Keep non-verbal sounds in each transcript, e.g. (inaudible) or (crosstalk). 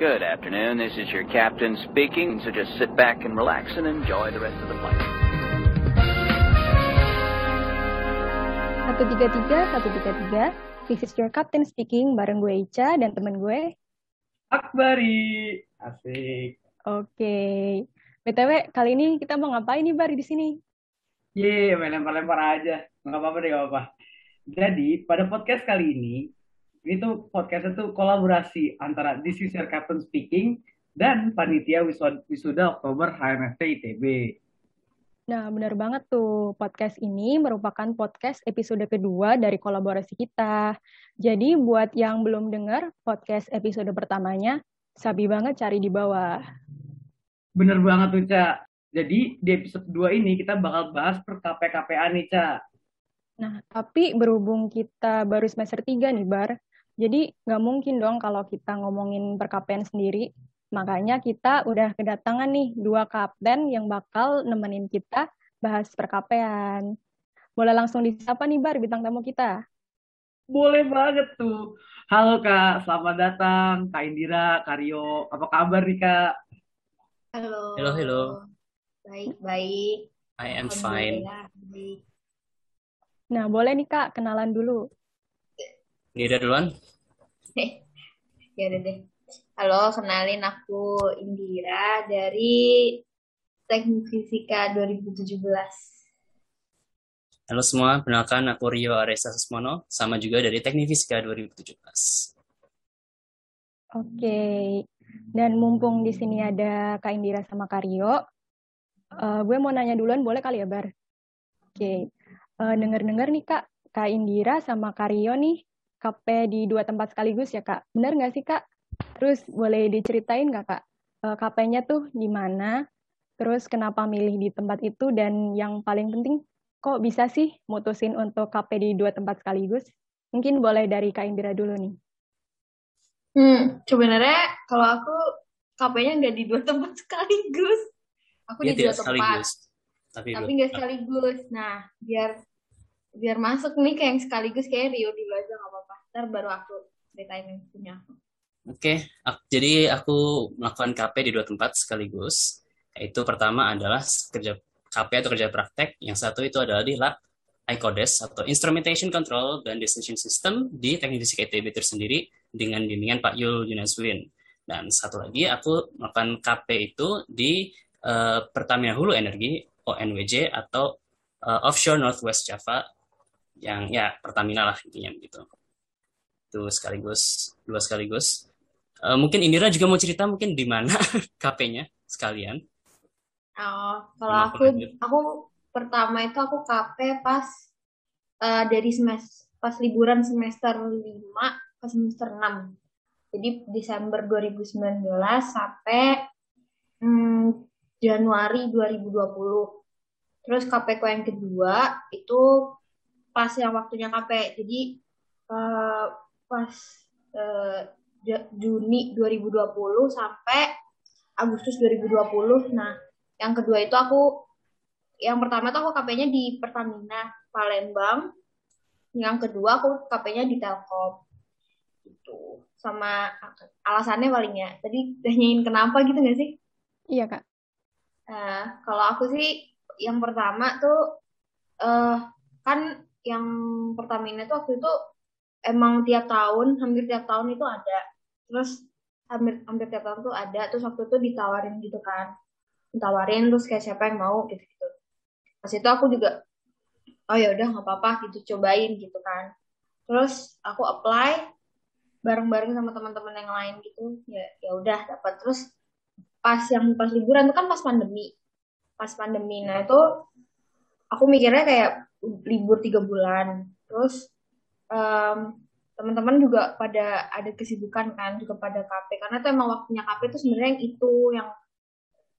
Good afternoon. This is your captain speaking, so just sit back and relax and enjoy the rest of the flight. 133, 133, this is your captain speaking bareng gue Ica dan temen gue. Akbari. Asik. Oke. BTW, kali ini kita mau ngapain nih Bari di sini? Ye, main lempar-lempar aja. Nggak apa-apa deh, nggak apa-apa. Jadi, pada podcast kali ini, ini tuh podcast itu kolaborasi antara This is your captain speaking dan Panitia Wisuda, Oktober HMFT ITB. Nah, benar banget tuh. Podcast ini merupakan podcast episode kedua dari kolaborasi kita. Jadi, buat yang belum dengar podcast episode pertamanya, sabi banget cari di bawah. Bener banget tuh, Ca. Jadi, di episode 2 ini kita bakal bahas per KP-KPA nih, Ca. Nah, tapi berhubung kita baru semester 3 nih, Bar, jadi nggak mungkin dong kalau kita ngomongin perkapean sendiri. Makanya kita udah kedatangan nih dua kapten yang bakal nemenin kita bahas perkapean. Boleh langsung disapa nih Bar, bintang tamu kita. Boleh banget tuh. Halo Kak, selamat datang Kak Indira, Kak Rio. Apa kabar nih Kak? Halo. Hello, hello. Baik, baik. I am fine. Baik. Nah, boleh nih Kak, kenalan dulu. Indira duluan. Ya udah deh. Halo, kenalin aku Indira dari Teknik Fisika 2017. Halo semua, perkenalkan aku Rio Aresa Susmono, sama juga dari Teknik Fisika 2017. Oke. Dan mumpung di sini ada Kak Indira sama Kak Rio, eh, gue mau nanya duluan boleh kali ya, Bar? Oke. Eh, Dengar-dengar nih Kak, Kak Indira sama Kak Rio nih KP di dua tempat sekaligus ya Kak. Benar nggak sih Kak? Terus boleh diceritain nggak Kak? Eh, KP-nya tuh di mana? Terus kenapa milih di tempat itu? Dan yang paling penting, kok bisa sih mutusin untuk KP di dua tempat sekaligus? Mungkin boleh dari Kak Indira dulu nih. Hmm, sebenarnya kalau aku KP-nya nggak di dua (laughs) tempat sekaligus. Aku Dia di dua tempat, sekaligus, tapi tapi nggak sekaligus. Nah, biar biar masuk nih ke yang sekaligus kayak Rio dulu aja nggak. Ntar baru aku ceritain yang punya aku. Oke, ak- jadi aku melakukan KP di dua tempat sekaligus. Yaitu pertama adalah kerja KP atau kerja praktek. Yang satu itu adalah di lab ICODES atau Instrumentation Control dan Decision System di Teknik Fisika ITB tersendiri dengan bimbingan Pak Yul Yunaswin. Dan satu lagi aku melakukan KP itu di eh, Pertamina Hulu Energi ONWJ atau eh, Offshore Northwest Java yang ya Pertamina lah intinya begitu. Itu sekaligus dua sekaligus. Eh, mungkin Indira juga mau cerita mungkin di mana (laughs) KP-nya sekalian. Oh, kalau Kenapa aku lanjut? aku pertama itu aku KP pas eh, dari semester pas liburan semester 5 ke semester 6. Jadi Desember 2019 sampai hmm, Januari 2020. Terus KP ku yang kedua itu pas yang waktunya KP. Jadi eh, pas Ja- Juni 2020 sampai Agustus 2020. Nah, yang kedua itu aku yang pertama tuh aku KP-nya di Pertamina Palembang. Yang kedua aku KP-nya di Telkom. Gitu. Sama alasannya paling ya. Tadi tanyain kenapa gitu gak sih? Iya Kak. Nah, kalau aku sih yang pertama tuh eh kan yang Pertamina tuh waktu itu emang tiap tahun, hampir tiap tahun itu ada. Terus hampir hampir tiap tahun tuh ada. Terus waktu itu ditawarin gitu kan. Ditawarin terus kayak siapa yang mau gitu-gitu. Pas itu aku juga oh ya udah nggak apa-apa gitu cobain gitu kan. Terus aku apply bareng-bareng sama teman-teman yang lain gitu. Ya ya udah dapat terus pas yang pas liburan itu kan pas pandemi pas pandemi nah itu aku mikirnya kayak libur tiga bulan terus em, teman-teman juga pada ada kesibukan kan juga pada KP karena itu emang waktunya KP itu sebenarnya yang itu yang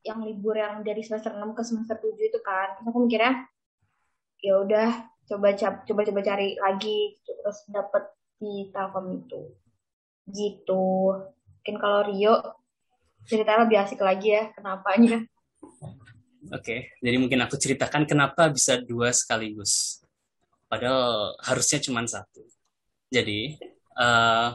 yang libur yang dari semester 6 ke semester 7 itu kan. Terus aku mikirnya ya udah coba coba coba cari lagi gitu. terus dapet di Telkom itu. Gitu. Mungkin kalau Rio ceritanya lebih asik lagi ya kenapanya. Oke, jadi mungkin aku ceritakan kenapa bisa dua sekaligus. Padahal harusnya cuma satu. Jadi, eh,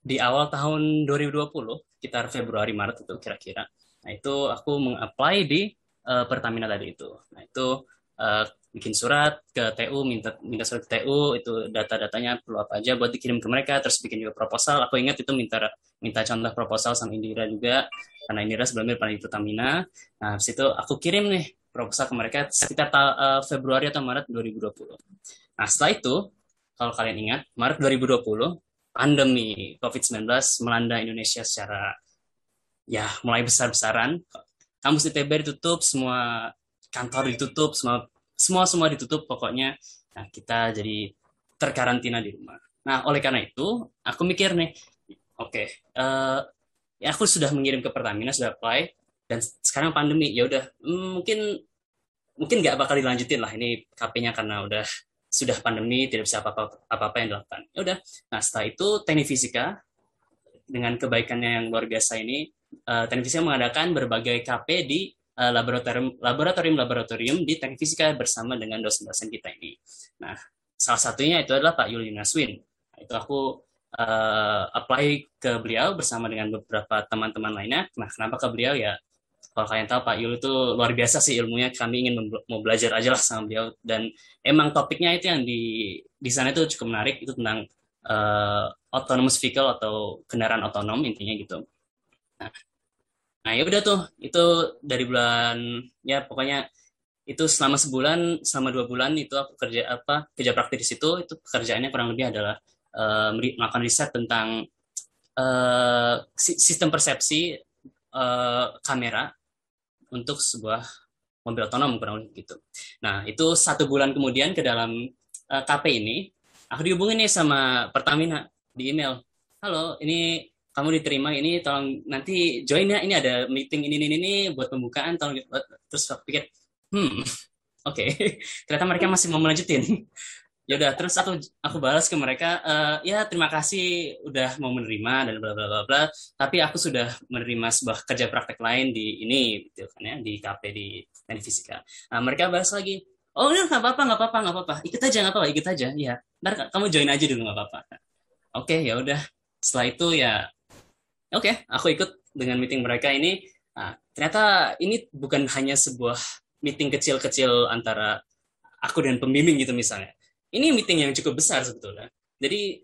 di awal tahun 2020, sekitar Februari Maret itu kira-kira. Nah itu aku mengapply di uh, Pertamina tadi itu. Nah itu uh, bikin surat ke TU, minta minta surat ke TU, itu data-datanya perlu apa aja buat dikirim ke mereka, terus bikin juga proposal. Aku ingat itu minta minta contoh proposal sama Indira juga, karena Indira sebelumnya pernah di Pertamina. Nah, habis itu aku kirim nih proposal ke mereka sekitar uh, Februari atau Maret 2020. Nah, setelah itu, kalau kalian ingat, Maret 2020, pandemi COVID-19 melanda Indonesia secara ya mulai besar-besaran. Kampus ITB ditutup, semua kantor ditutup, semua semua semua ditutup pokoknya nah kita jadi terkarantina di rumah nah oleh karena itu aku mikir nih oke okay, uh, eh, ya aku sudah mengirim ke Pertamina sudah apply dan sekarang pandemi ya udah hmm, mungkin mungkin nggak bakal dilanjutin lah ini KP-nya karena udah sudah pandemi tidak bisa apa-apa apa-apa yang dilakukan ya udah nah setelah itu teknik fisika dengan kebaikannya yang luar biasa ini uh, teknik fisika mengadakan berbagai KP di Eh, laboratorium laboratorium laboratorium di teknik fisika bersama dengan dosen-dosen kita ini. Nah, salah satunya itu adalah Pak Yuli Naswin. Nah, itu aku uh, apply ke beliau bersama dengan beberapa teman-teman lainnya. Nah, kenapa ke beliau ya? Kalau kalian tahu Pak Yuli itu luar biasa sih ilmunya. Kami ingin mau belajar aja lah sama beliau. Dan emang topiknya itu yang di di sana itu cukup menarik. Itu tentang uh, autonomous vehicle atau kendaraan otonom intinya gitu. Nah, Nah ya udah tuh itu dari bulan ya pokoknya itu selama sebulan selama dua bulan itu aku kerja apa kerja praktik di situ itu pekerjaannya kurang lebih adalah uh, melakukan riset tentang uh, sistem persepsi uh, kamera untuk sebuah mobil otonom kurang lebih gitu. Nah itu satu bulan kemudian ke dalam uh, KP ini aku dihubungin nih sama Pertamina di email. Halo, ini kamu diterima ini tolong nanti join ya ini ada meeting ini ini ini buat pembukaan tolong terus aku pikir hmm (laughs) oke okay. ternyata mereka masih mau melanjutin ya udah terus aku aku balas ke mereka uh, ya terima kasih udah mau menerima dan bla bla bla bla. Tapi aku sudah menerima sebuah kerja praktek lain di ini gitu kan ya di KP di teknik fisika. Nah, mereka balas lagi oh ini nggak apa-apa nggak apa-apa nggak apa-apa. Ikut aja nggak apa-apa ikut aja. Ya ntar kamu join aja dulu nggak apa-apa. Oke ya udah. Setelah itu ya oke aku ikut dengan meeting mereka ini. Nah, ternyata ini bukan hanya sebuah meeting kecil-kecil antara aku dan pembimbing gitu misalnya ini meeting yang cukup besar sebetulnya jadi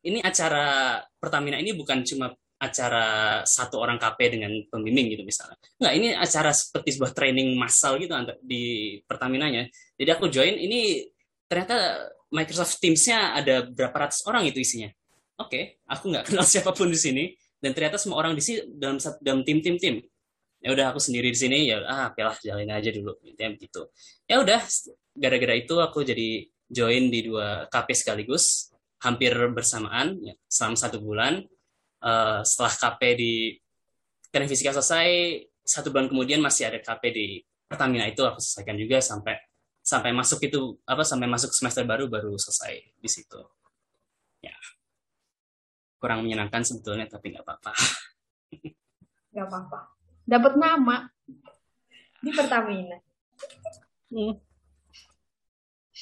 ini acara Pertamina ini bukan cuma acara satu orang KP dengan pembimbing gitu misalnya. Enggak, ini acara seperti sebuah training massal gitu di Pertaminanya. Jadi aku join, ini ternyata Microsoft Teams-nya ada berapa ratus orang itu isinya. Oke, okay, aku nggak (laughs) kenal siapa pun di sini dan ternyata semua orang di sini dalam dalam tim tim tim ya udah aku sendiri di sini ya ah pilah jalin aja dulu begitu ya udah gara-gara itu aku jadi join di dua KP sekaligus hampir bersamaan ya, selama satu bulan. Uh, setelah KP di teknik fisika selesai satu bulan kemudian masih ada KP di Pertamina. Itu aku selesaikan juga sampai sampai masuk itu apa sampai masuk semester baru baru selesai di situ. Ya. Kurang menyenangkan sebetulnya tapi nggak apa-apa. (laughs) Nggak apa-apa. Dapat nama di Pertamina. Hmm.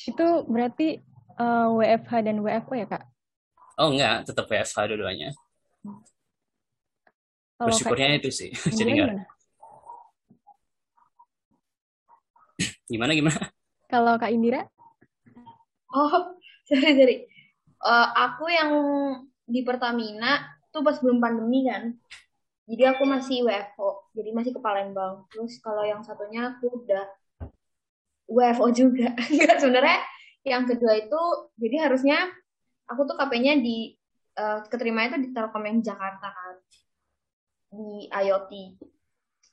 Itu berarti uh, eh, WFH dan WFO ya kak? Oh enggak. Tetap WFH dua-duanya. Kalau bersyukurnya kayak, itu sih. Jadi nggak gimana? Gimana kalau kak Indira? Oh sorry sorry. Uh, aku yang di Pertamina tuh pas belum pandemi kan. Jadi aku masih WFO jadi masih ke Palembang. Terus kalau yang satunya aku udah WFO juga. (laughs) Enggak sebenarnya yang kedua itu jadi harusnya aku tuh KP-nya di uh, keterima itu di Telkom yang Jakarta kan. Di IoT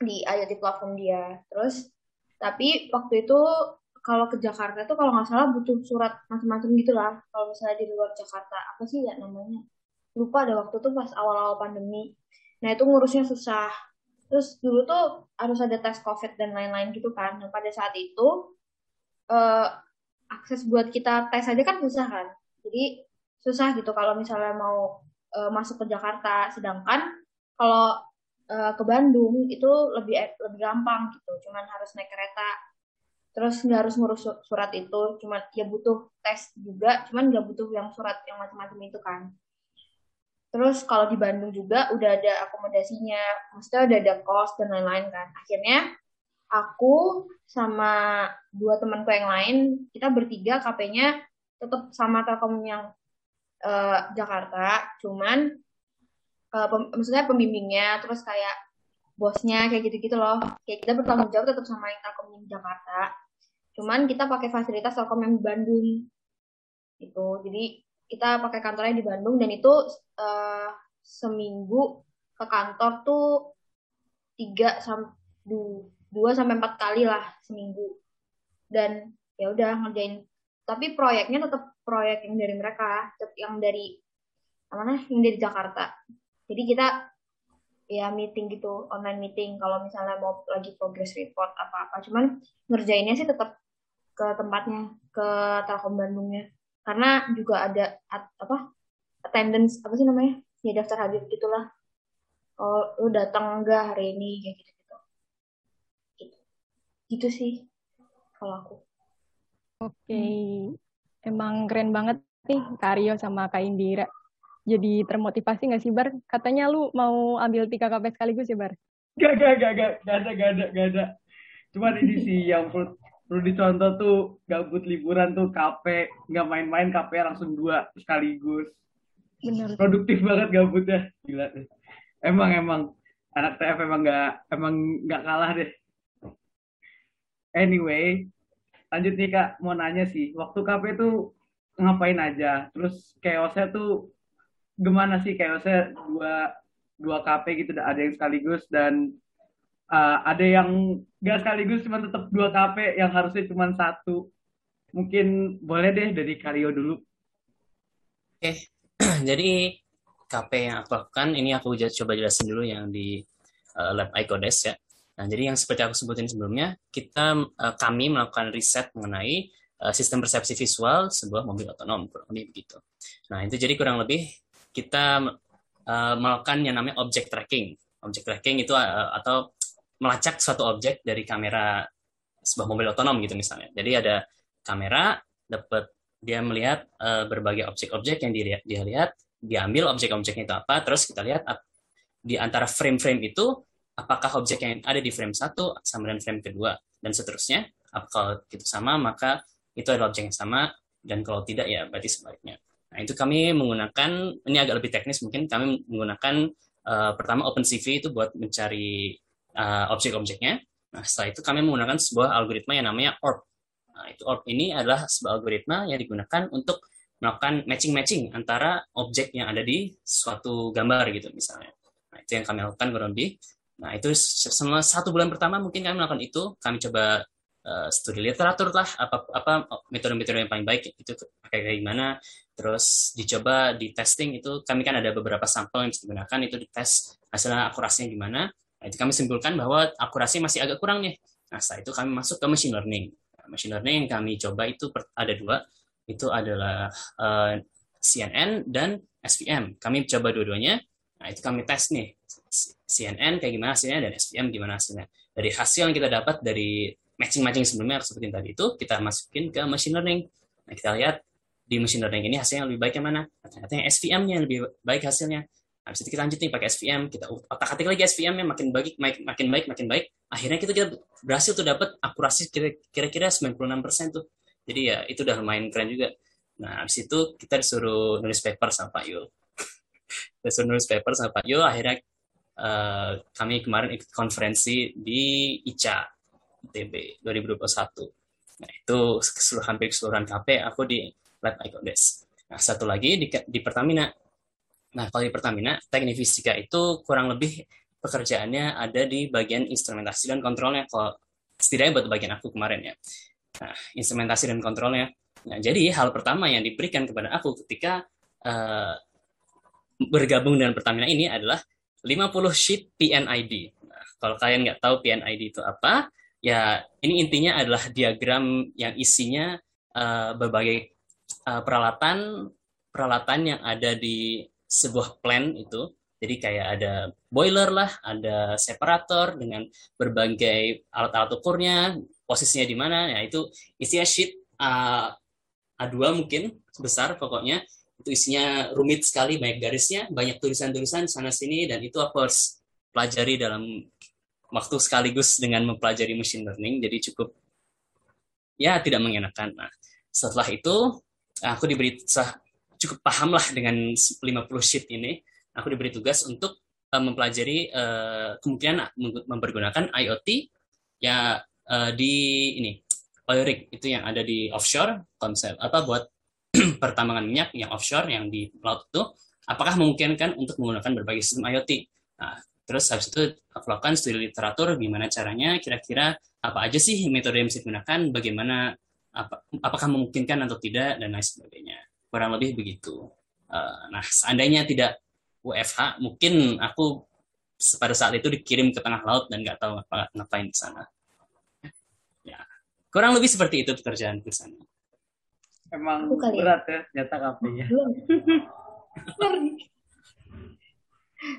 di IoT platform dia. Terus tapi waktu itu kalau ke Jakarta itu kalau nggak salah butuh surat macam-macam gitulah kalau misalnya di luar Jakarta apa sih ya namanya? Lupa ada waktu tuh pas awal-awal pandemi. Nah itu ngurusnya susah. Terus dulu tuh harus ada tes covid dan lain-lain gitu kan. Nah pada saat itu uh, akses buat kita tes aja kan susah kan? Jadi susah gitu kalau misalnya mau uh, masuk ke Jakarta. Sedangkan kalau uh, ke Bandung itu lebih lebih gampang gitu. Cuman harus naik kereta. Terus nggak harus ngurus surat itu. Cuman ya butuh tes juga. Cuman nggak butuh yang surat yang macam-macam itu kan. Terus kalau di Bandung juga udah ada akomodasinya, maksudnya udah ada kos dan lain-lain kan. Akhirnya aku sama dua temanku yang lain, kita bertiga KP-nya tetap sama Telkom yang uh, Jakarta, cuman uh, pem maksudnya pembimbingnya, terus kayak bosnya kayak gitu-gitu loh. Kayak kita bertanggung jawab tetap sama yang Telkom yang Jakarta. Cuman kita pakai fasilitas Telkom yang Bandung. Itu. Jadi kita pakai kantornya di Bandung dan itu uh, seminggu ke kantor tuh tiga sampai dua sampai empat kali lah seminggu. Dan ya udah ngerjain. Tapi proyeknya tetap proyek yang dari mereka yang dari mana yang dari Jakarta. Jadi kita ya meeting gitu online meeting. Kalau misalnya mau lagi progress report apa apa cuman ngerjainnya sih tetap ke tempatnya ke Telkom Bandungnya. Karena juga ada at, apa attendance apa sih namanya ya daftar hadir gitulah. Oh lu datang enggak hari ini kayak gitu, gitu sih kalau aku oke okay. emang keren banget nih Karyo sama Kak Indira jadi termotivasi nggak sih Bar? Katanya lu mau ambil tiga KP sekaligus ya Bar? Gak, gak, gak, gak, gak ada, gak ada, gak ada. Cuman ini (laughs) sih yang perlu perlu dicontoh tuh gabut liburan tuh kafe nggak main-main kafe langsung dua sekaligus Bener. produktif banget gabutnya gila deh emang emang anak TF emang nggak emang nggak kalah deh anyway lanjut nih kak mau nanya sih waktu kafe tuh ngapain aja terus chaosnya tuh gimana sih chaosnya dua dua kafe gitu ada yang sekaligus dan uh, ada yang gak sekaligus cuma tetap dua KP yang harusnya cuma satu. Mungkin boleh deh dari Karyo dulu. Oke, (clears throat) jadi KP yang aku lakukan ini aku coba jelasin dulu yang di uh, lab iCodes ya. Nah, jadi yang seperti aku sebutin sebelumnya, kita uh, kami melakukan riset mengenai uh, sistem persepsi visual sebuah mobil otonom, kurang lebih begitu. Nah, itu jadi kurang lebih kita uh, melakukan yang namanya object tracking. Object tracking itu atau melacak suatu objek dari kamera sebuah mobil otonom gitu misalnya. Jadi ada kamera dapat dia melihat berbagai objek-objek yang dia, lihat, dia ambil objek-objeknya itu apa, terus kita lihat di antara frame-frame itu apakah objek yang ada di frame satu sama dengan frame kedua dan seterusnya. Kalau itu sama maka itu adalah objek yang sama dan kalau tidak ya berarti sebaliknya. Nah itu kami menggunakan ini agak lebih teknis mungkin kami menggunakan uh, pertama OpenCV itu buat mencari uh, objek-objeknya. Nah, setelah itu kami menggunakan sebuah algoritma yang namanya ORB. Nah, itu ORB ini adalah sebuah algoritma yang digunakan untuk melakukan matching-matching antara objek yang ada di suatu gambar gitu misalnya. Nah, itu yang kami lakukan kurang. Nah, itu selama satu bulan pertama mungkin kami melakukan itu. Kami coba uh, studi literatur lah, apa apa metode-metode yang paling baik itu pakai kayak gimana. Terus dicoba di testing itu kami kan ada beberapa sampel yang bisa digunakan itu dites hasilnya akurasinya gimana. Nah, itu kami simpulkan bahwa akurasi masih agak kurang nih. Nah, setelah itu kami masuk ke machine learning. Nah, machine learning yang kami coba itu ada dua, itu adalah uh, eh, CNN dan SVM. Kami coba dua-duanya. Nah, itu kami tes nih. CNN kayak gimana hasilnya dan SVM gimana hasilnya. Dari hasil yang kita dapat dari matching-matching sebelumnya sebutin tadi itu, kita masukin ke machine learning. Nah, kita lihat di machine learning ini hasilnya lebih baik yang mana? Nah, ternyata yang SVM-nya lebih baik hasilnya. Habis itu kita lanjut nih pakai SVM, kita otak-atik lagi SVM-nya makin baik, makin baik, makin baik. Akhirnya kita, kita berhasil tuh dapat akurasi kira-kira 96% tuh. Jadi ya itu udah lumayan keren juga. Nah, habis itu kita disuruh nulis paper sama Pak Yul. (laughs) disuruh nulis paper sama Pak Yul, akhirnya uh, kami kemarin ikut konferensi di ICA ITB 2021. Nah, itu seluruh hampir keseluruhan KP aku di Lab Icodes. Nah, satu lagi di, di Pertamina Nah, kalau di Pertamina, teknik fisika itu kurang lebih pekerjaannya ada di bagian instrumentasi dan kontrolnya. Kalau setidaknya buat bagian aku kemarin ya. Nah, instrumentasi dan kontrolnya. Nah, jadi hal pertama yang diberikan kepada aku ketika uh, bergabung dengan Pertamina ini adalah 50 sheet PNID. Nah, kalau kalian nggak tahu PNID itu apa, ya ini intinya adalah diagram yang isinya uh, berbagai uh, peralatan peralatan yang ada di sebuah plan itu. Jadi kayak ada boiler lah, ada separator dengan berbagai alat-alat ukurnya, posisinya di mana. Ya itu isinya sheet A, A2 mungkin besar pokoknya itu isinya rumit sekali banyak garisnya banyak tulisan-tulisan sana sini dan itu aku harus pelajari dalam waktu sekaligus dengan mempelajari machine learning jadi cukup ya tidak mengenakan. Nah setelah itu aku diberi cukup paham lah dengan 50 sheet ini. Aku diberi tugas untuk uh, mempelajari uh, kemungkinan mempergunakan IoT ya uh, di ini oil rig itu yang ada di offshore konsep apa buat (clears throat) pertambangan minyak yang offshore yang di laut itu apakah memungkinkan untuk menggunakan berbagai sistem IoT nah terus habis itu aku lakukan studi literatur gimana caranya kira-kira apa aja sih metode yang bisa digunakan bagaimana apa, apakah memungkinkan atau tidak dan lain sebagainya. Kurang lebih begitu. Uh, nah seandainya tidak WFH mungkin aku pada saat itu dikirim ke tengah laut dan nggak tahu apa ngapain di sana. Ya kurang lebih seperti itu pekerjaan di sana emang Bukan berat ya nyata kafe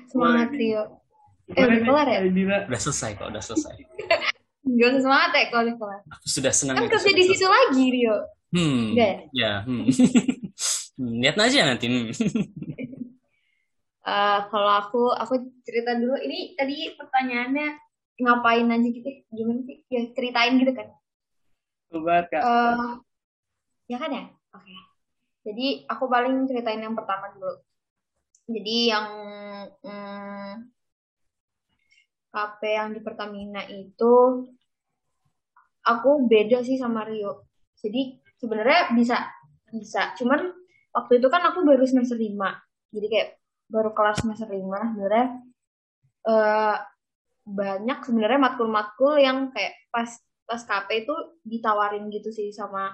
semangat Rio. Eh udah kelar ya? udah selesai kok udah selesai. Gak semangat ya kalau udah kelar. Aku sudah senang kan kerja di situ lagi Rio. Hmm. Ya, ya hmm. hmm. lihat aja nanti hmm. uh, (laughs) kalau aku aku cerita dulu. Ini tadi pertanyaannya ngapain aja gitu? Gimana sih? Ya ceritain gitu kan. Coba kak. Uh, ya kan ya? Oke. Okay. jadi aku paling ceritain yang pertama dulu. Jadi yang hmm, yang di Pertamina itu aku beda sih sama Rio. Jadi sebenarnya bisa bisa. Cuman waktu itu kan aku baru semester lima. Jadi kayak baru kelas semester lima sebenarnya. Uh, banyak sebenarnya matkul-matkul yang kayak pas pas KP itu ditawarin gitu sih sama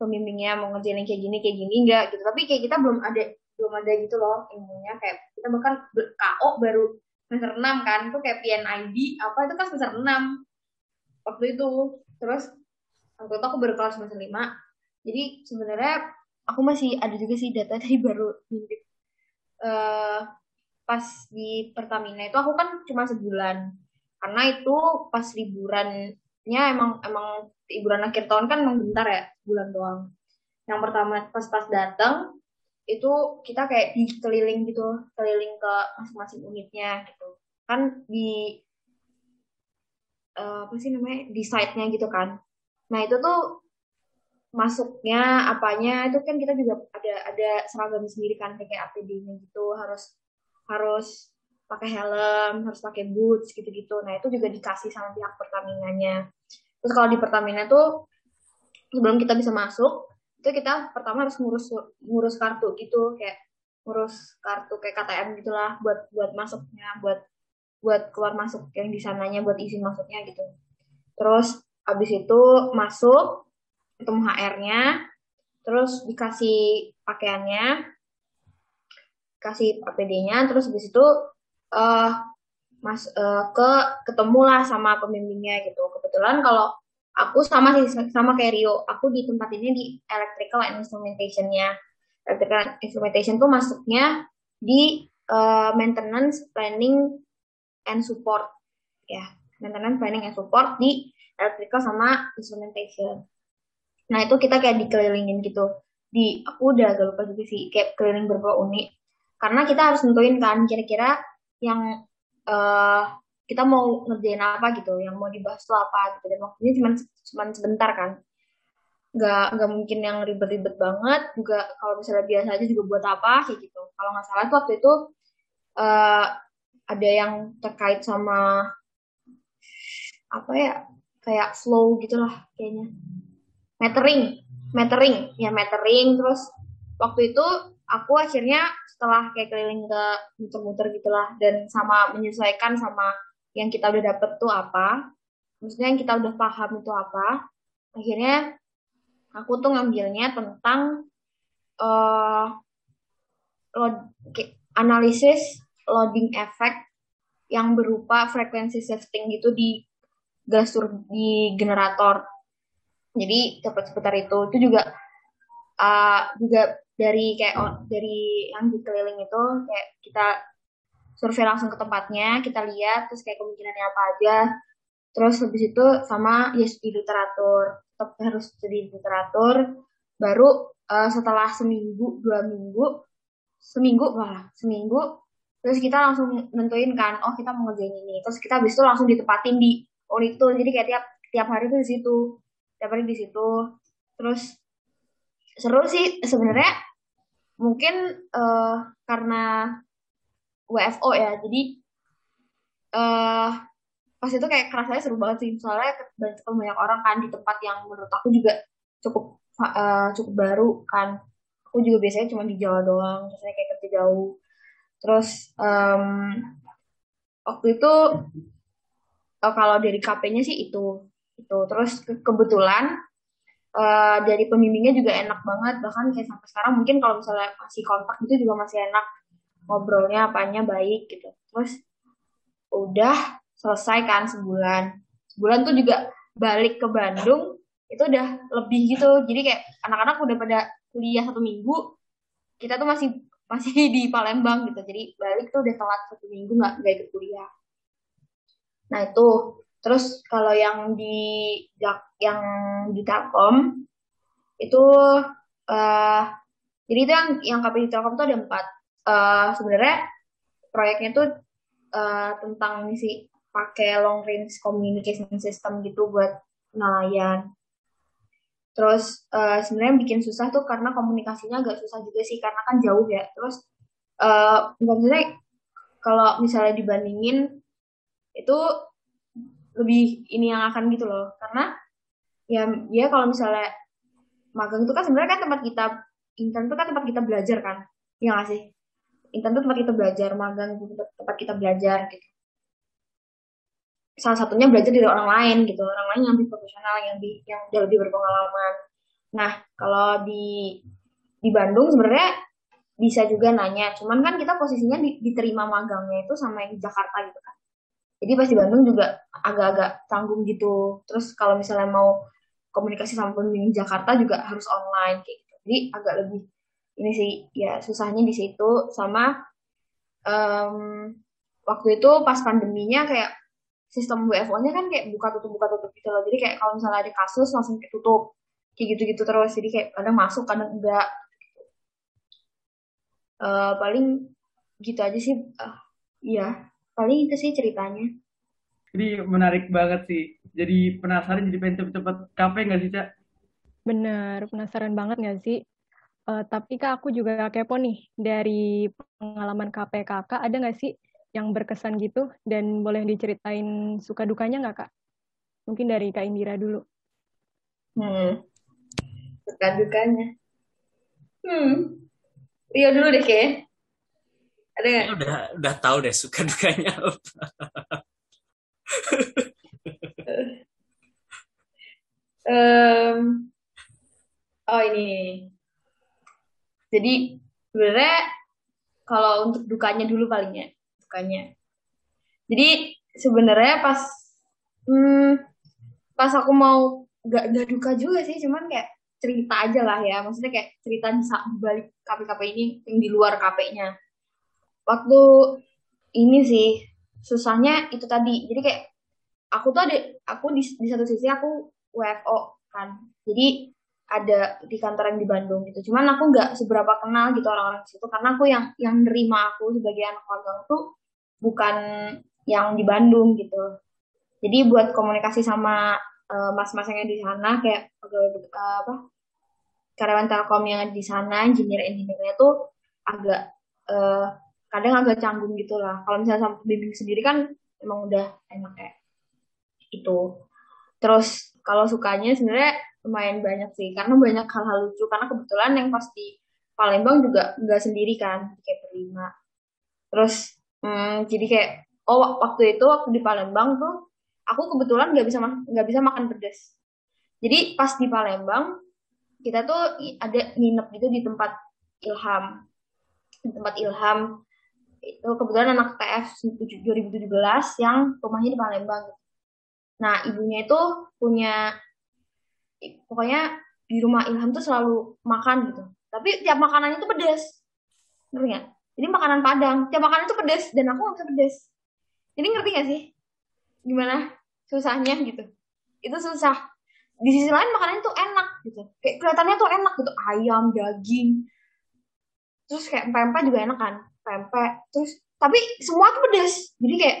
pembimbingnya mau ngerjain yang kayak gini kayak gini enggak gitu. Tapi kayak kita belum ada belum ada gitu loh ilmunya. Kayak kita bahkan KO baru semester 6 kan itu kayak PNID apa itu kan semester 6 waktu itu. Terus waktu itu aku baru kelas semester 5 jadi sebenarnya aku masih ada juga sih data tadi baru ngintip uh, pas di Pertamina itu aku kan cuma sebulan. Karena itu pas liburannya emang emang liburan akhir tahun kan emang bentar ya bulan doang. Yang pertama pas pas datang itu kita kayak dikeliling gitu keliling ke masing-masing unitnya gitu. Kan di uh, apa sih namanya di site-nya gitu kan. Nah itu tuh masuknya apanya itu kan kita juga ada ada seragam sendiri kan kayak APD-nya gitu. Harus harus pakai helm harus pakai boots gitu-gitu. Nah itu juga dikasih sama pihak Pertamina-nya. Terus kalau di Pertamina tuh sebelum kita bisa masuk itu kita pertama harus ngurus ngurus kartu gitu kayak ngurus kartu kayak KTM gitulah buat buat masuknya buat buat keluar masuk yang di sananya buat izin masuknya gitu. Terus habis itu masuk ketemu HR-nya, terus dikasih pakaiannya, kasih APD-nya, terus habis itu uh, mas uh, ke ketemulah sama pembimbingnya gitu. Kebetulan kalau aku sama sih sama kayak Rio, aku di tempat ini di electrical instrumentation-nya. Electrical instrumentation tuh masuknya di uh, maintenance planning and support ya maintenance planning and support di electrical sama instrumentation Nah itu kita kayak dikelilingin gitu. Di aku udah agak lupa juga sih kayak keliling beberapa unit. Karena kita harus nentuin kan kira-kira yang uh, kita mau ngerjain apa gitu, yang mau dibahas tuh apa gitu. Dan waktunya cuma cuma sebentar kan. Gak, gak mungkin yang ribet-ribet banget. Juga kalau misalnya biasa aja juga buat apa kayak gitu. Kalau nggak salah waktu itu uh, ada yang terkait sama apa ya kayak flow gitulah kayaknya metering metering ya metering terus waktu itu aku akhirnya setelah kayak keliling ke muter-muter gitulah dan sama menyesuaikan sama yang kita udah dapet tuh apa maksudnya yang kita udah paham itu apa akhirnya aku tuh ngambilnya tentang uh, analisis loading effect yang berupa frekuensi shifting gitu di gas di generator. Jadi dapat seputar itu. Itu juga uh, juga dari kayak oh, dari yang dikeliling itu kayak kita survei langsung ke tempatnya kita lihat terus kayak kemungkinannya apa aja. Terus habis itu sama ya studi literatur. Tetap harus studi literatur. Baru uh, setelah seminggu dua minggu seminggu malah seminggu terus kita langsung nentuin kan oh kita mau ngerjain ini. Terus kita habis itu langsung ditempatin di unit itu jadi kayak tiap tiap hari tuh di situ. Tiap hari di situ. Terus seru sih sebenarnya mungkin uh, karena WFO ya jadi uh, pas itu kayak kerasanya seru banget sih. Soalnya banyak orang kan di tempat yang menurut aku juga cukup uh, cukup baru kan. Aku juga biasanya cuma di Jawa doang biasanya kayak kerja jauh. Terus um, waktu itu uh, kalau dari KP-nya sih itu itu. Terus ke kebetulan uh, dari pembimbingnya juga enak banget. Bahkan kayak sampai sekarang mungkin kalau misalnya masih kontak itu juga masih enak. Ngobrolnya apanya baik gitu. Terus udah selesai kan sebulan. Sebulan tuh juga balik ke Bandung itu udah lebih gitu. Jadi kayak anak-anak udah pada kuliah satu minggu kita tuh masih masih (laughs) di Palembang gitu. Jadi balik tuh udah telat satu minggu nggak nggak ikut kuliah. Nah itu terus kalau yang di yang di Telkom itu uh, jadi itu yang yang KPI Telkom tuh ada empat uh, sebenarnya proyeknya tuh uh, tentang misi pakai long range communication system gitu buat nelayan Terus uh, sebenarnya bikin susah tuh karena komunikasinya agak susah juga sih karena kan jauh ya. Terus uh, maksudnya kalau misalnya dibandingin itu lebih ini yang akan gitu loh. Karena ya ya kalau misalnya magang itu kan sebenarnya kan tempat kita intern itu kan tempat kita belajar kan. Iya gak sih? Intern itu tempat kita belajar, magang itu tempat kita belajar gitu salah satunya belajar dari orang lain gitu orang lain yang lebih profesional yang di yang jauh lebih berpengalaman nah kalau di di Bandung sebenarnya bisa juga nanya cuman kan kita posisinya di, diterima magangnya itu sama yang di Jakarta gitu kan jadi pas di Bandung juga agak-agak tanggung gitu terus kalau misalnya mau komunikasi sama pembimbing Jakarta juga harus online kayak gitu jadi agak lebih ini sih ya susahnya di situ sama um, waktu itu pas pandeminya kayak sistem WFO-nya kan kayak buka tutup buka tutup gitu loh. Jadi kayak kalau misalnya ada kasus langsung kayak tutup. Kayak gitu-gitu terus. Jadi kayak kadang masuk, kadang enggak. Uh, paling gitu aja sih. Uh, iya, paling itu sih ceritanya. Jadi menarik banget sih. Jadi penasaran jadi pengen cepet-cepet kafe nggak sih, Cak? Bener, penasaran banget nggak sih? Uh, tapi kak aku juga kepo nih dari pengalaman KPKK ada nggak sih yang berkesan gitu dan boleh diceritain suka dukanya nggak kak? Mungkin dari kak Indira dulu. Hmm, suka dukanya. Hmm, Rio dulu deh kayak. Ada nggak? Udah udah tahu deh suka dukanya apa. um, oh ini. Jadi sebenarnya kalau untuk dukanya dulu palingnya sukanya jadi sebenarnya pas hmm, pas aku mau gak, gak duka juga sih cuman kayak cerita aja lah ya maksudnya kayak cerita di balik KP-KP ini yang di luar KP-nya waktu ini sih susahnya itu tadi jadi kayak aku tuh ada aku di, di satu sisi aku WFO kan jadi ada di kantor yang di Bandung gitu. Cuman aku nggak seberapa kenal gitu orang-orang situ karena aku yang yang nerima aku sebagai anak magang tuh bukan yang di Bandung gitu. Jadi buat komunikasi sama uh, mas-mas yang di sana kayak uh, apa karyawan Telkom yang di sana, engineer-engineernya tuh agak uh, kadang agak canggung gitu lah. Kalau misalnya sama bimbing sendiri kan emang udah enak kayak itu. Terus kalau sukanya sebenarnya lumayan banyak sih karena banyak hal-hal lucu karena kebetulan yang pasti Palembang juga nggak sendiri kan kayak berlima. Terus Hmm, jadi kayak oh waktu itu waktu di Palembang tuh aku kebetulan nggak bisa nggak bisa makan pedas. Jadi pas di Palembang kita tuh ada nginep gitu di tempat Ilham. Di tempat Ilham itu kebetulan anak TF 2017 yang rumahnya di Palembang. Nah, ibunya itu punya pokoknya di rumah Ilham tuh selalu makan gitu. Tapi tiap makanannya tuh pedas. Ngerti ini makanan Padang. Tiap makanan itu pedes dan aku nggak bisa pedes. Jadi ngerti gak sih? Gimana susahnya gitu? Itu susah. di sisi lain makanannya tuh enak gitu kayak kelihatannya tuh enak gitu ayam daging terus kayak pempek juga enak kan pempek terus tapi semua tuh pedas. Jadi kayak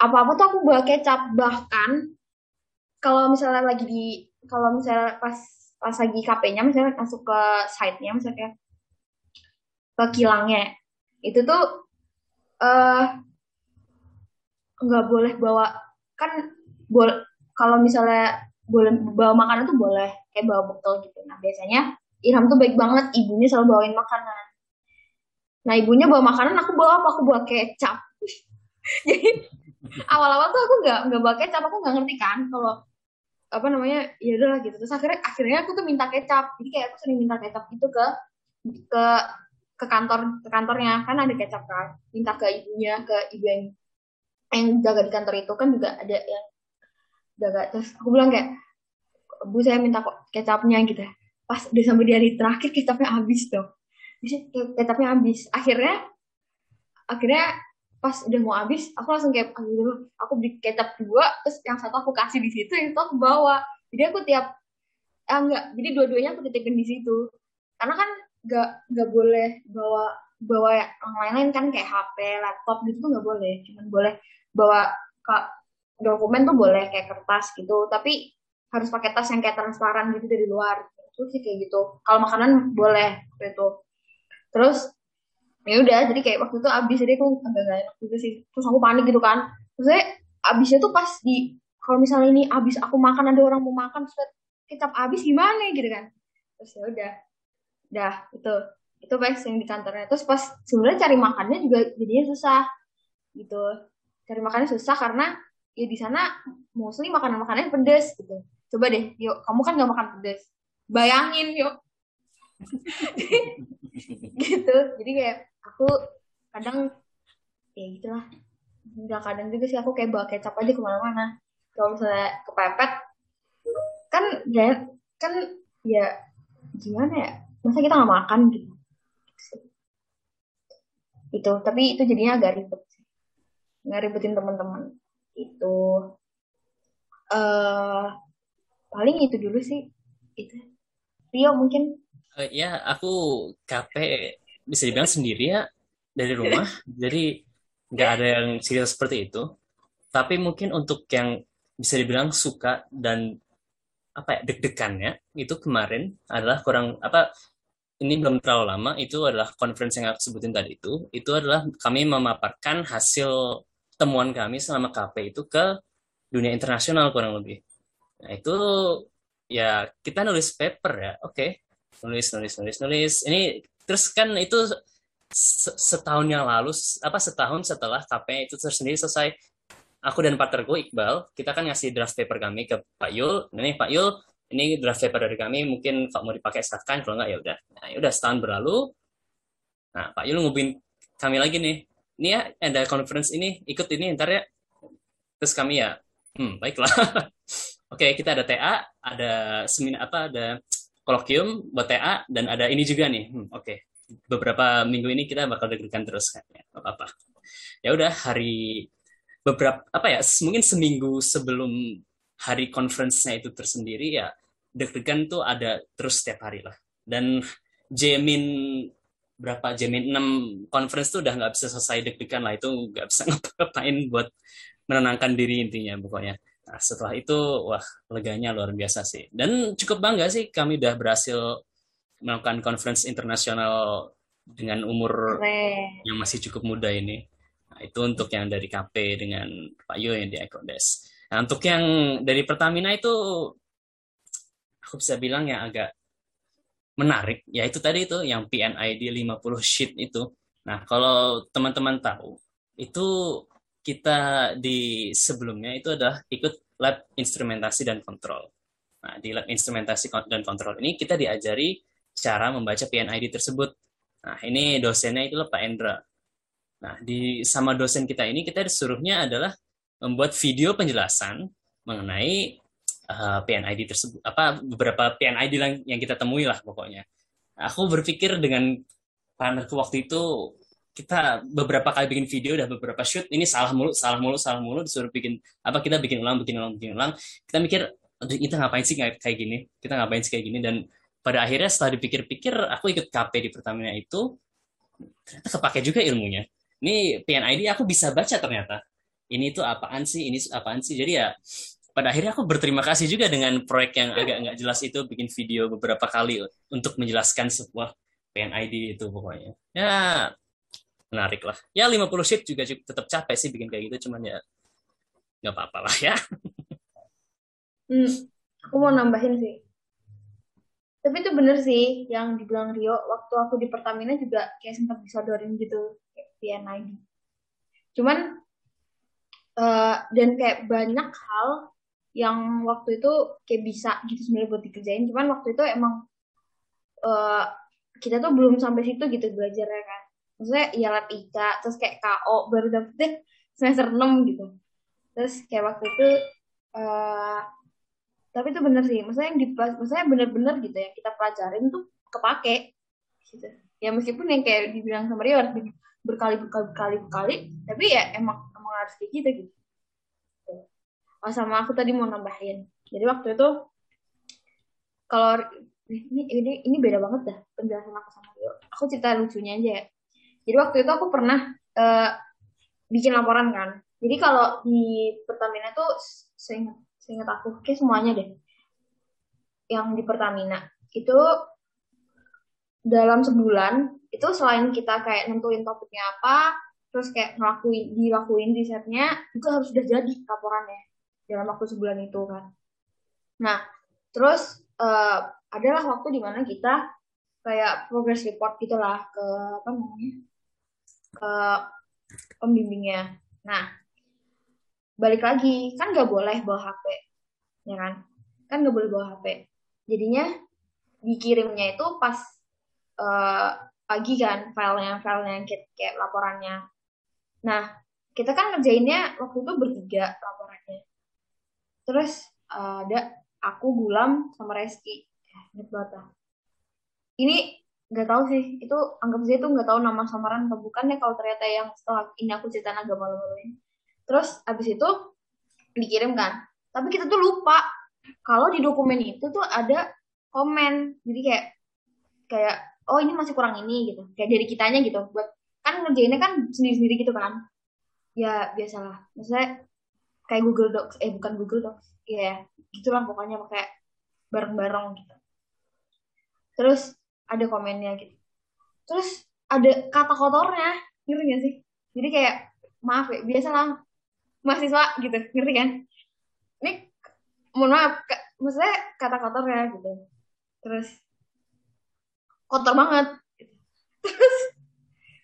apa apa tuh aku bawa kecap. Bahkan kalau misalnya lagi di kalau misalnya pas pas lagi KP-nya misalnya masuk ke site-nya misalnya ke kilangnya. Itu tuh eh nggak boleh bawa kan boleh kalau misalnya boleh bawa makanan tuh boleh kayak bawa botol gitu. Nah biasanya Ilham tuh baik banget. Ibunya selalu bawain makanan nah ibunya bawa makanan aku bawa apa? Aku bawa kecap. (laughs) Jadi awal-awal tuh aku nggak nggak bawa kecap. Aku nggak ngerti kan kalau apa namanya ya udah gitu. Terus akhirnya akhirnya aku tuh minta kecap. Jadi kayak aku sering minta kecap itu ke ke ke kantor ke kantornya. Kan ada kecap kan. Minta ke ibunya ke ibu yang yang jaga di kantor itu. Kan juga ada yang jaga. Terus aku bilang kayak bu saya minta kok kecapnya gitu. Pas udah sampai di hari terakhir kecapnya habis dong bisa kecapnya habis. Akhirnya akhirnya pas udah mau habis aku langsung kayak aku dulu aku beli kecap dua terus yang satu aku kasih di situ yang satu aku bawa. Jadi aku tiap ah enggak jadi dua-duanya aku titipin di situ. Karena kan nggak nggak boleh bawa bawa yang lain-lain kan kayak HP laptop gitu nggak boleh. Cuman boleh bawa kak dokumen tuh boleh kayak kertas gitu. Tapi harus pakai tas yang kayak transparan gitu dari luar. Terus sih kayak gitu. Kalau makanan boleh gitu terus ya udah jadi kayak waktu itu abis jadi aku agak gak enak juga sih. Terus aku panik gitu kan. Terus abisnya tuh pas di kalau misalnya ini abis aku makan ada orang mau makan terus kecap abis gimana gitu kan. Terus ya udah. Dah itu. Itu pas yang di kantornya. Terus pas sebenarnya cari makannya juga jadinya susah gitu. Cari makannya susah karena ya di sana mostly makanan makanannya pedes gitu. Coba deh yuk kamu kan gak makan pedes. Bayangin yuk (laughs) (laughs) gitu. Jadi kayak aku kadang ya gitulah. Nggak kadang juga sih aku kayak bawa kecap aja ke mana-mana. Kalau misalnya kepepet kan ya kan ya gimana ya? Masa kita nggak makan gitu? Itu tapi itu jadinya agak ribet nggak ribetin teman-teman. Itu. Eh paling itu dulu sih. Itu. Rio mungkin Uh, ya, aku KP bisa dibilang sendiri ya dari rumah, jadi nggak ada yang cerita seperti itu. Tapi mungkin untuk yang bisa dibilang suka dan apa ya deg-degannya itu kemarin adalah kurang apa ini belum terlalu lama itu adalah conference yang aku sebutin tadi itu itu adalah kami memaparkan hasil temuan kami selama KP itu ke dunia internasional kurang lebih. Nah itu ya kita nulis paper ya, oke. Okay nulis nulis nulis nulis. Ini terus kan itu setahun yang lalu apa setahun setelah KP itu tersendiri selesai. Aku dan partnerku Iqbal kita kan ngasih draft paper kami ke Pak Yul. Nah, nih Pak Yul ini draft paper dari kami. Mungkin kalau mau dipakai silahkan kalau nggak ya udah. Nah ya udah setahun berlalu. Nah Pak Yul ngubin kami lagi nih. Ini ya ada conference ini. Ikut ini ntar ya. Terus kami ya hmm baiklah. (laughs) Oke kita ada TA ada seminar apa ada kolokium buat TA dan ada ini juga nih. Hmm, Oke, okay. beberapa minggu ini kita bakal deg-degan terus kayaknya. apa-apa. Ya udah hari beberapa apa ya mungkin seminggu sebelum hari conference-nya itu tersendiri ya deg-degan tuh ada terus setiap hari lah. Dan Jamin berapa Jamin 6 conference tuh udah nggak bisa selesai deg-degan lah itu nggak bisa (laughs) ngapain buat menenangkan diri intinya pokoknya. Nah, setelah itu, wah, leganya luar biasa sih. Dan cukup bangga sih kami udah berhasil melakukan conference internasional dengan umur Keren. yang masih cukup muda ini. Nah, itu untuk yang dari KP dengan Pak Yo yang di Ecodes. Nah, untuk yang dari Pertamina itu, aku bisa bilang yang agak menarik, ya itu tadi itu, yang PNID 50 sheet itu. Nah, kalau teman-teman tahu, itu kita di sebelumnya itu adalah ikut lab instrumentasi dan kontrol. Nah, di lab instrumentasi dan kontrol ini kita diajari cara membaca PNID tersebut. Nah, ini dosennya itu Pak Endra. Nah, di sama dosen kita ini kita disuruhnya adalah membuat video penjelasan mengenai uh, PNID tersebut. Apa beberapa PNID yang kita temui lah pokoknya. Aku berpikir dengan partnerku waktu itu kita beberapa kali bikin video udah beberapa shoot ini salah mulu salah mulu salah mulu disuruh bikin apa kita bikin ulang bikin ulang bikin ulang. Kita mikir kita ngapain sih kayak gini? Kita ngapain sih kayak gini? Dan pada akhirnya setelah dipikir-pikir aku ikut KP di Pertamina itu ternyata kepake juga ilmunya. Ini PNID aku bisa baca ternyata. Ini itu apaan sih? Ini apaan sih? Jadi ya pada akhirnya aku berterima kasih juga dengan proyek yang agak nggak jelas itu bikin video beberapa kali untuk menjelaskan sebuah PNID itu pokoknya. Ya menarik lah. Ya 50 sheet juga tetap capek sih bikin kayak gitu cuman ya nggak apa-apa lah ya. Hmm, aku mau nambahin sih. Tapi itu bener sih yang dibilang Rio waktu aku di Pertamina juga kayak sempat disodorin gitu kayak PNID cuman uh, dan kayak banyak hal yang waktu itu kayak bisa gitu sebenarnya buat dikerjain. Cuman waktu itu emang uh, kita tuh belum sampai situ gitu belajarnya kan maksudnya ya lab IKA terus kayak KO baru dapetnya semester 6 gitu. Terus kayak waktu itu uh, tapi itu bener sih. Maksudnya yang maksudnya bener-bener gitu ya kita pelajarin tuh kepake gitu. Ya meskipun yang kayak dibilang sama Rio berkali berkali berkali berkali tapi ya emang emang harus kayak gitu gitu. Oh, sama aku tadi mau nambahin. Jadi waktu itu kalau ini ini ini beda banget dah penjelasan aku sama Rio. Aku cerita lucunya aja ya jadi waktu itu aku pernah uh, bikin laporan kan. Jadi kalau di Pertamina tuh seingat seingat aku kayak semuanya deh. Yang di Pertamina itu dalam sebulan itu selain kita kayak nentuin topiknya apa terus kayak ngelakuin dilakuin risetnya itu harus sudah jadi laporannya dalam waktu sebulan itu kan. Nah terus uh, adalah waktu di mana kita kayak progress report gitulah ke apa namanya ke pembimbingnya. Nah balik lagi kan nggak boleh bawa HP ya kan? Kan nggak boleh bawa HP jadinya dikirimnya itu pas uh, pagi kan filenya filenya kayak, kayak laporannya. Nah kita kan ngerjainnya waktu itu bertiga laporannya. Terus uh, ada aku Gulam sama Reski. Eh, ini nggak tahu sih. Itu anggap saja itu nggak tahu nama samaran atau bukan ya kalau ternyata yang setelah ini aku cerita agak malu-maluin terus abis itu dikirim kan. Tapi kita tuh lupa. Kalau di dokumen itu tuh ada komen. Jadi kayak kayak oh ini masih kurang ini gitu. Kayak dari kitanya gitu. Buat kan ngerjainnya kan sendiri-sendiri gitu kan. Ya biasalah. Maksudnya kayak Google Docs. Eh bukan Google Docs. Ya yeah, gitulah pokoknya. Pakai bareng-bareng gitu. Terus ada komennya gitu. Terus ada kata kotornya ngerti gak sih? Jadi kayak maaf ya biasalah mahasiswa gitu ngerti kan? Ini mohon maaf maksudnya kata kotor ya gitu. Terus kotor banget. Terus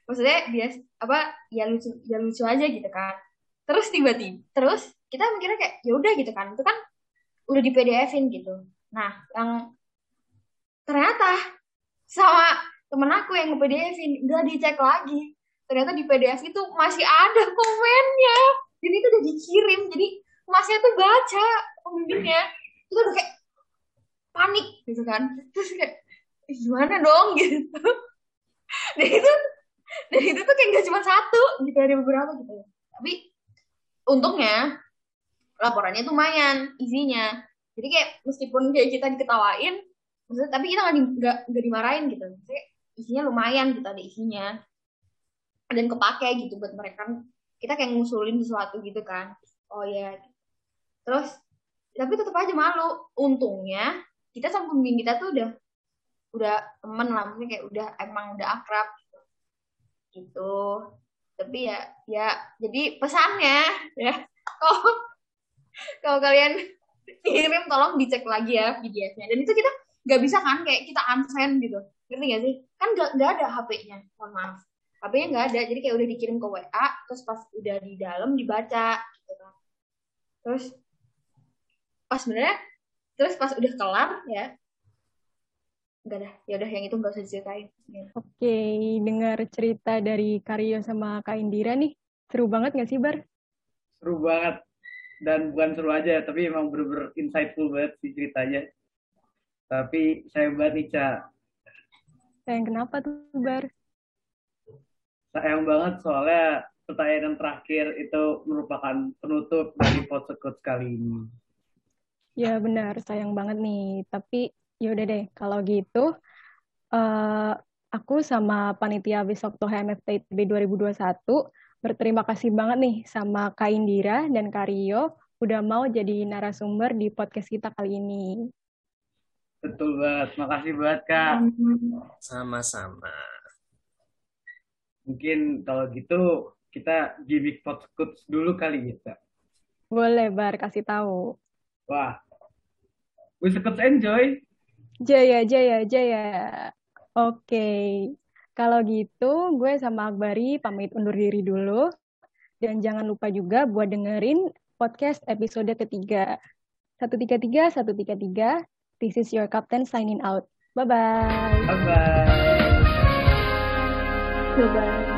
maksudnya bias apa ya lucu ya lucu aja gitu kan. Terus tiba-tiba terus kita mikirnya kayak ya udah gitu kan itu kan udah di PDF-in gitu. Nah yang ternyata sama temen aku yang nge PDF-in dicek lagi. Ternyata di PDF itu masih ada komennya. Jadi itu udah dikirim jadi masnya tuh baca pembimbingnya itu udah kayak panik gitu kan. Terus kayak gimana dong? (laughs) gitu. Dan itu dan itu tuh kayak gak cuma satu gitu ada beberapa gitu tapi untungnya laporannya tuh lumayan isinya. Jadi kayak meskipun kayak kita diketawain maksudnya tapi kita nggak nggak dimarahin gitu. Maksudnya isinya lumayan gitu ada isinya. Dan kepake gitu buat mereka. Kita kayak ngusulin sesuatu gitu kan. Oh ya terus tapi tetap aja malu. Untungnya kita sama pembimbing kita tuh udah udah temen lah. Maksudnya kayak udah emang udah akrab gitu, gitu. tapi ya ya jadi pesannya ya. Kalau kalau kalian (laughs) kirim tolong dicek lagi ya videonya. Dan itu kita nggak bisa kan kayak kita unsend gitu. Ngerti gak sih? Kan nggak nggak ada HP-nya mohon maaf. HP-nya nggak ada jadi kayak udah dikirim ke WA terus pas udah di dalam dibaca gitu kan. Terus pas sebenarnya terus pas udah kelar ya enggak dah ya udah yang itu nggak usah diceritain. Ya. oke dengar cerita dari Karyo sama Kak Indira nih. Seru banget nggak sih Bar? Seru banget. Dan bukan seru aja tapi emang bener-bener insightful banget sih ceritanya tapi saya banget nih Ca sayang kenapa tuh Bar sayang banget soalnya pertanyaan yang terakhir itu merupakan penutup dari podcast kali ini. Ya benar, sayang banget nih. Tapi ya udah deh, kalau gitu uh, aku sama panitia besok Toh MFT ITB 2021 berterima kasih banget nih sama Kak Indira dan Kak Rio udah mau jadi narasumber di podcast kita kali ini. Betul banget, makasih banget Kak. Sama-sama. Mungkin kalau gitu kita gimmick podcast dulu kali kita. Boleh, Bar, kasih tahu. Wah, Bisa Coach enjoy. Jaya, jaya, jaya. Oke, kalau gitu gue sama Akbari pamit undur diri dulu. Dan jangan lupa juga buat dengerin podcast episode ketiga. 133, 133, this is your captain signing out. Bye-bye. Bye-bye. Bye-bye.